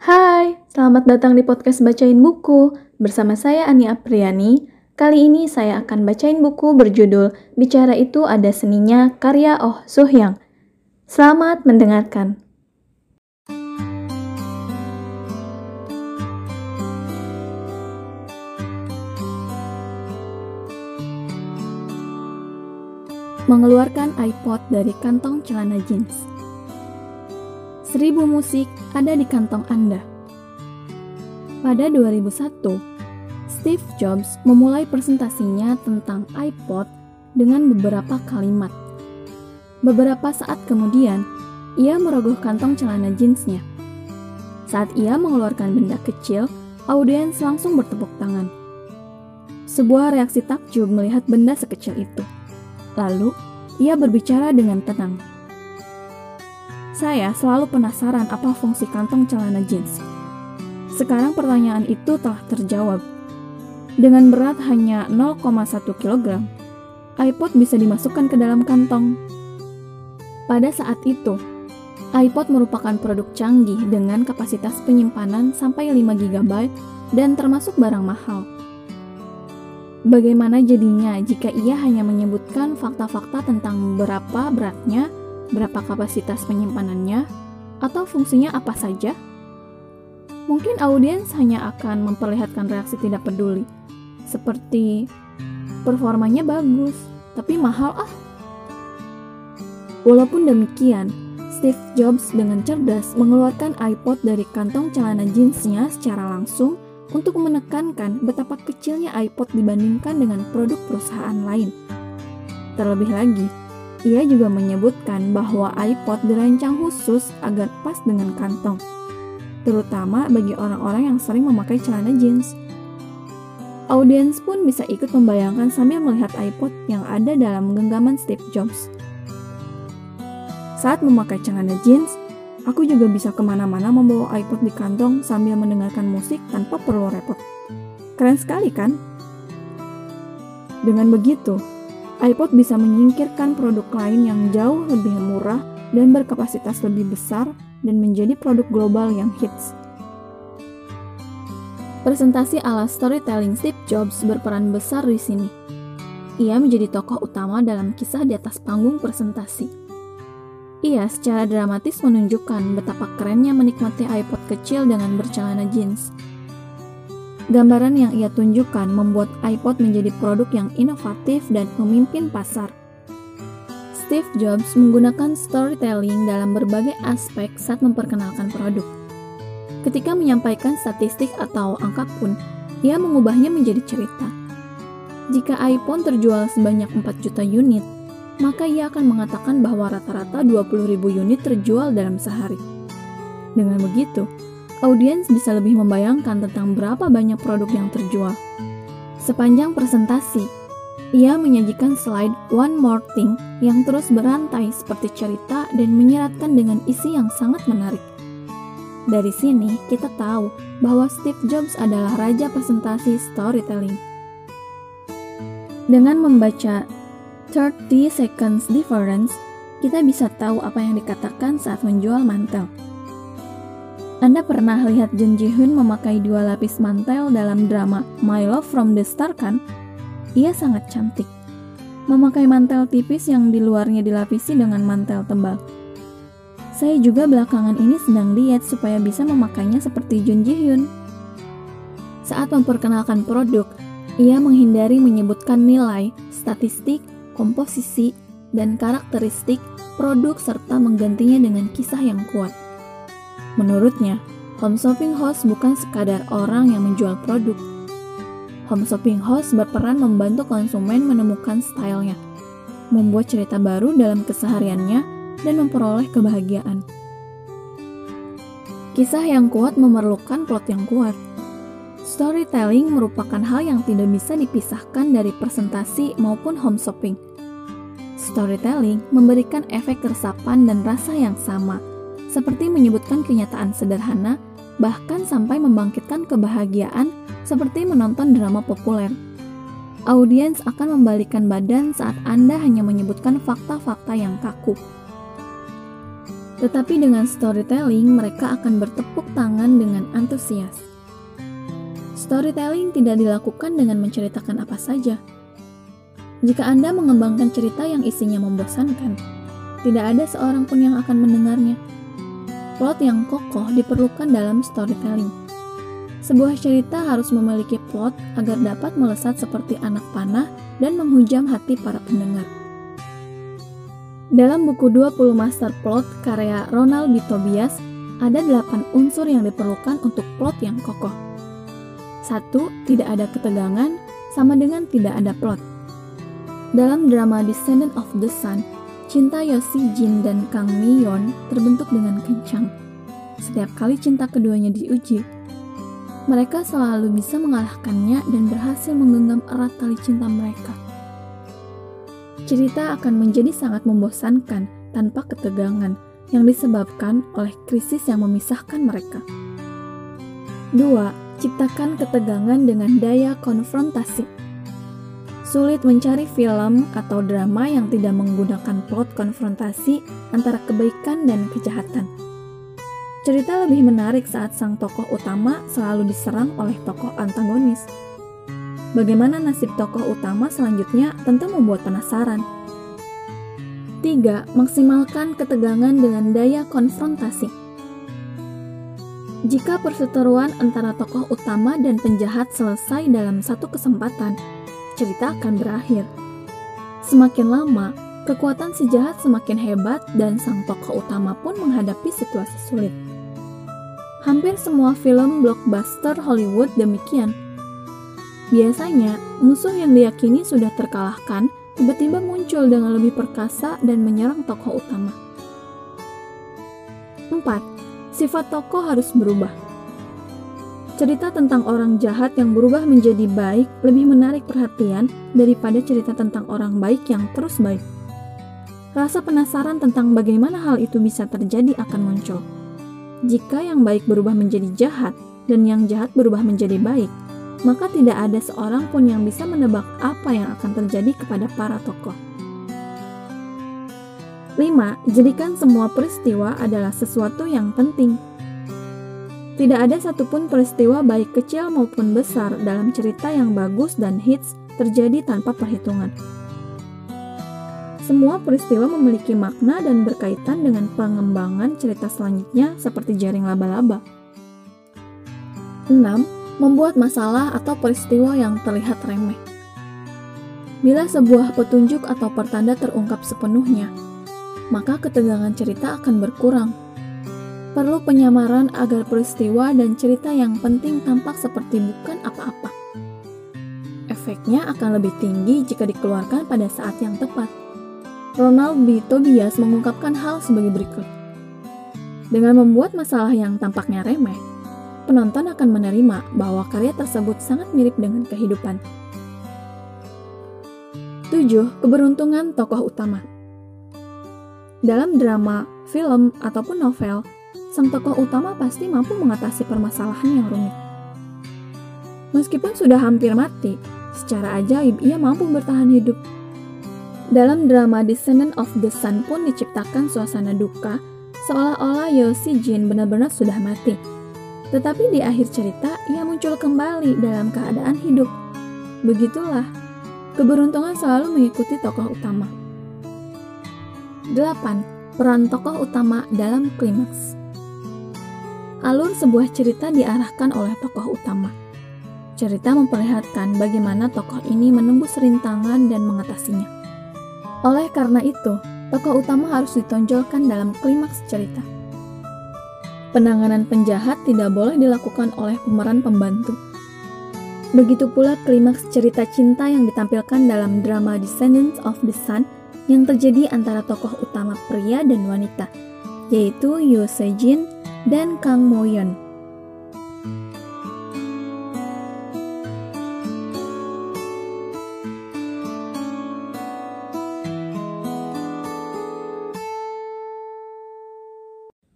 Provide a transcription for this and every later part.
Hai, selamat datang di podcast Bacain Buku. Bersama saya Ani Apriani. Kali ini saya akan bacain buku berjudul Bicara Itu Ada Seninya karya Oh Suhyang. Selamat mendengarkan. Mengeluarkan iPod dari kantong celana jeans. Seribu musik ada di kantong Anda. Pada 2001, Steve Jobs memulai presentasinya tentang iPod dengan beberapa kalimat. Beberapa saat kemudian, ia merogoh kantong celana jeansnya. Saat ia mengeluarkan benda kecil, audiens langsung bertepuk tangan. Sebuah reaksi takjub melihat benda sekecil itu. Lalu, ia berbicara dengan tenang. Saya selalu penasaran apa fungsi kantong celana jeans. Sekarang pertanyaan itu telah terjawab. Dengan berat hanya 0,1 kg, iPod bisa dimasukkan ke dalam kantong. Pada saat itu, iPod merupakan produk canggih dengan kapasitas penyimpanan sampai 5 GB dan termasuk barang mahal. Bagaimana jadinya jika ia hanya menyebutkan fakta-fakta tentang berapa beratnya berapa kapasitas penyimpanannya, atau fungsinya apa saja? Mungkin audiens hanya akan memperlihatkan reaksi tidak peduli, seperti performanya bagus, tapi mahal ah. Walaupun demikian, Steve Jobs dengan cerdas mengeluarkan iPod dari kantong celana jeansnya secara langsung untuk menekankan betapa kecilnya iPod dibandingkan dengan produk perusahaan lain. Terlebih lagi, ia juga menyebutkan bahwa iPod dirancang khusus agar pas dengan kantong, terutama bagi orang-orang yang sering memakai celana jeans. Audiens pun bisa ikut membayangkan sambil melihat iPod yang ada dalam genggaman Steve Jobs. Saat memakai celana jeans, aku juga bisa ke mana-mana membawa iPod di kantong sambil mendengarkan musik tanpa perlu repot. Keren sekali kan? Dengan begitu, iPod bisa menyingkirkan produk lain yang jauh lebih murah dan berkapasitas lebih besar dan menjadi produk global yang hits. Presentasi ala storytelling Steve Jobs berperan besar di sini. Ia menjadi tokoh utama dalam kisah di atas panggung presentasi. Ia secara dramatis menunjukkan betapa kerennya menikmati iPod kecil dengan bercelana jeans Gambaran yang ia tunjukkan membuat iPod menjadi produk yang inovatif dan memimpin pasar. Steve Jobs menggunakan storytelling dalam berbagai aspek saat memperkenalkan produk. Ketika menyampaikan statistik atau angka pun, ia mengubahnya menjadi cerita. Jika iPhone terjual sebanyak 4 juta unit, maka ia akan mengatakan bahwa rata-rata 20.000 unit terjual dalam sehari. Dengan begitu, audiens bisa lebih membayangkan tentang berapa banyak produk yang terjual. Sepanjang presentasi, ia menyajikan slide One More Thing yang terus berantai seperti cerita dan menyeratkan dengan isi yang sangat menarik. Dari sini, kita tahu bahwa Steve Jobs adalah raja presentasi storytelling. Dengan membaca 30 Seconds Difference, kita bisa tahu apa yang dikatakan saat menjual mantel. Anda pernah lihat Jun Ji Hyun memakai dua lapis mantel dalam drama My Love from the Star kan? Ia sangat cantik. Memakai mantel tipis yang di luarnya dilapisi dengan mantel tebal. Saya juga belakangan ini sedang diet supaya bisa memakainya seperti Jun Ji Hyun. Saat memperkenalkan produk, ia menghindari menyebutkan nilai, statistik, komposisi, dan karakteristik produk serta menggantinya dengan kisah yang kuat. Menurutnya, home shopping host bukan sekadar orang yang menjual produk. Home shopping host berperan membantu konsumen menemukan stylenya, membuat cerita baru dalam kesehariannya, dan memperoleh kebahagiaan. Kisah yang kuat memerlukan plot yang kuat. Storytelling merupakan hal yang tidak bisa dipisahkan dari presentasi maupun home shopping. Storytelling memberikan efek resapan dan rasa yang sama – seperti menyebutkan kenyataan sederhana, bahkan sampai membangkitkan kebahagiaan seperti menonton drama populer. Audiens akan membalikan badan saat Anda hanya menyebutkan fakta-fakta yang kaku. Tetapi dengan storytelling, mereka akan bertepuk tangan dengan antusias. Storytelling tidak dilakukan dengan menceritakan apa saja. Jika Anda mengembangkan cerita yang isinya membosankan, tidak ada seorang pun yang akan mendengarnya. Plot yang kokoh diperlukan dalam storytelling. Sebuah cerita harus memiliki plot agar dapat melesat seperti anak panah dan menghujam hati para pendengar. Dalam buku 20 Master Plot karya Ronald B. Tobias, ada 8 unsur yang diperlukan untuk plot yang kokoh. Satu, Tidak ada ketegangan, sama dengan tidak ada plot. Dalam drama Descendant of the Sun, cinta Yosi Jin dan Kang Mi Yeon terbentuk dengan kencang. Setiap kali cinta keduanya diuji, mereka selalu bisa mengalahkannya dan berhasil menggenggam erat tali cinta mereka cerita akan menjadi sangat membosankan tanpa ketegangan yang disebabkan oleh krisis yang memisahkan mereka. 2. Ciptakan ketegangan dengan daya konfrontasi. Sulit mencari film atau drama yang tidak menggunakan plot konfrontasi antara kebaikan dan kejahatan. Cerita lebih menarik saat sang tokoh utama selalu diserang oleh tokoh antagonis Bagaimana nasib tokoh utama selanjutnya tentu membuat penasaran. 3. Maksimalkan ketegangan dengan daya konfrontasi. Jika perseteruan antara tokoh utama dan penjahat selesai dalam satu kesempatan, cerita akan berakhir. Semakin lama, kekuatan si jahat semakin hebat dan sang tokoh utama pun menghadapi situasi sulit. Hampir semua film blockbuster Hollywood demikian – Biasanya, musuh yang diyakini sudah terkalahkan tiba-tiba muncul dengan lebih perkasa dan menyerang tokoh utama. 4. Sifat tokoh harus berubah. Cerita tentang orang jahat yang berubah menjadi baik lebih menarik perhatian daripada cerita tentang orang baik yang terus baik. Rasa penasaran tentang bagaimana hal itu bisa terjadi akan muncul. Jika yang baik berubah menjadi jahat dan yang jahat berubah menjadi baik, maka tidak ada seorang pun yang bisa menebak apa yang akan terjadi kepada para tokoh. 5. Jadikan semua peristiwa adalah sesuatu yang penting. Tidak ada satupun peristiwa baik kecil maupun besar dalam cerita yang bagus dan hits terjadi tanpa perhitungan. Semua peristiwa memiliki makna dan berkaitan dengan pengembangan cerita selanjutnya seperti jaring laba-laba. 6 membuat masalah atau peristiwa yang terlihat remeh. Bila sebuah petunjuk atau pertanda terungkap sepenuhnya, maka ketegangan cerita akan berkurang. Perlu penyamaran agar peristiwa dan cerita yang penting tampak seperti bukan apa-apa. Efeknya akan lebih tinggi jika dikeluarkan pada saat yang tepat. Ronald B. Tobias mengungkapkan hal sebagai berikut. Dengan membuat masalah yang tampaknya remeh, penonton akan menerima bahwa karya tersebut sangat mirip dengan kehidupan. 7. Keberuntungan tokoh utama Dalam drama, film, ataupun novel, sang tokoh utama pasti mampu mengatasi permasalahan yang rumit. Meskipun sudah hampir mati, secara ajaib ia mampu bertahan hidup. Dalam drama Descendant of the Sun pun diciptakan suasana duka, seolah-olah Yoshi Jin benar-benar sudah mati tetapi di akhir cerita, ia muncul kembali dalam keadaan hidup. Begitulah, keberuntungan selalu mengikuti tokoh utama. 8. Peran tokoh utama dalam klimaks Alur sebuah cerita diarahkan oleh tokoh utama. Cerita memperlihatkan bagaimana tokoh ini menembus rintangan dan mengatasinya. Oleh karena itu, tokoh utama harus ditonjolkan dalam klimaks cerita. Penanganan penjahat tidak boleh dilakukan oleh pemeran pembantu. Begitu pula klimaks cerita cinta yang ditampilkan dalam drama Descendants of the Sun yang terjadi antara tokoh utama pria dan wanita, yaitu Yoo Se-jin dan Kang Mo-yeon.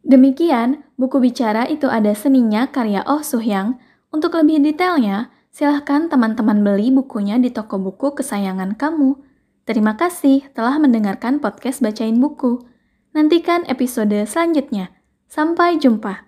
Demikian, buku bicara itu ada seninya karya Oh Suhyang. Untuk lebih detailnya, silahkan teman-teman beli bukunya di toko buku kesayangan kamu. Terima kasih telah mendengarkan podcast Bacain Buku. Nantikan episode selanjutnya. Sampai jumpa.